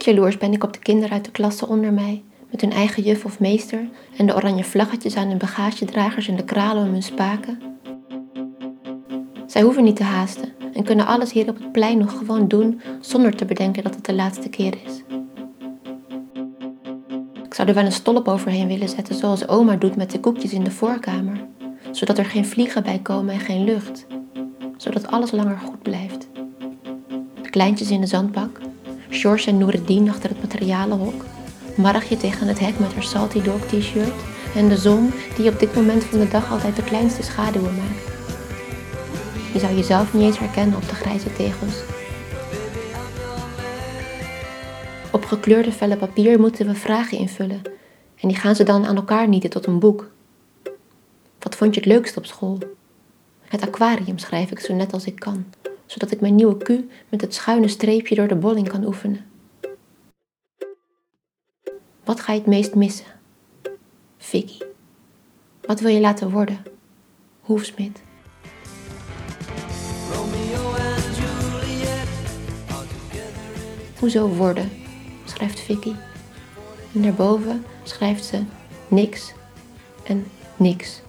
Stikjaloers ben ik op de kinderen uit de klasse onder mij, met hun eigen juf of meester en de oranje vlaggetjes aan hun bagagedragers en de kralen om hun spaken. Zij hoeven niet te haasten en kunnen alles hier op het plein nog gewoon doen zonder te bedenken dat het de laatste keer is. Ik zou er wel een stolp overheen willen zetten, zoals oma doet met de koekjes in de voorkamer, zodat er geen vliegen bij komen en geen lucht, zodat alles langer goed blijft. De kleintjes in de zandbak, George en Noureddin achter het materialenhok, Margje tegen het hek met haar Salty Dog t-shirt en de zon die op dit moment van de dag altijd de kleinste schaduwen maakt. Je zou jezelf niet eens herkennen op de grijze tegels. Op gekleurde vellen papier moeten we vragen invullen en die gaan ze dan aan elkaar nieten tot een boek. Wat vond je het leukst op school? Het aquarium schrijf ik zo net als ik kan, zodat ik mijn nieuwe Q met het schuine streepje door de bolling kan oefenen. Wat ga je het meest missen? Vicky. Wat wil je laten worden? Hoefsmid. Hoezo worden? schrijft Vicky. En daarboven schrijft ze niks en niks.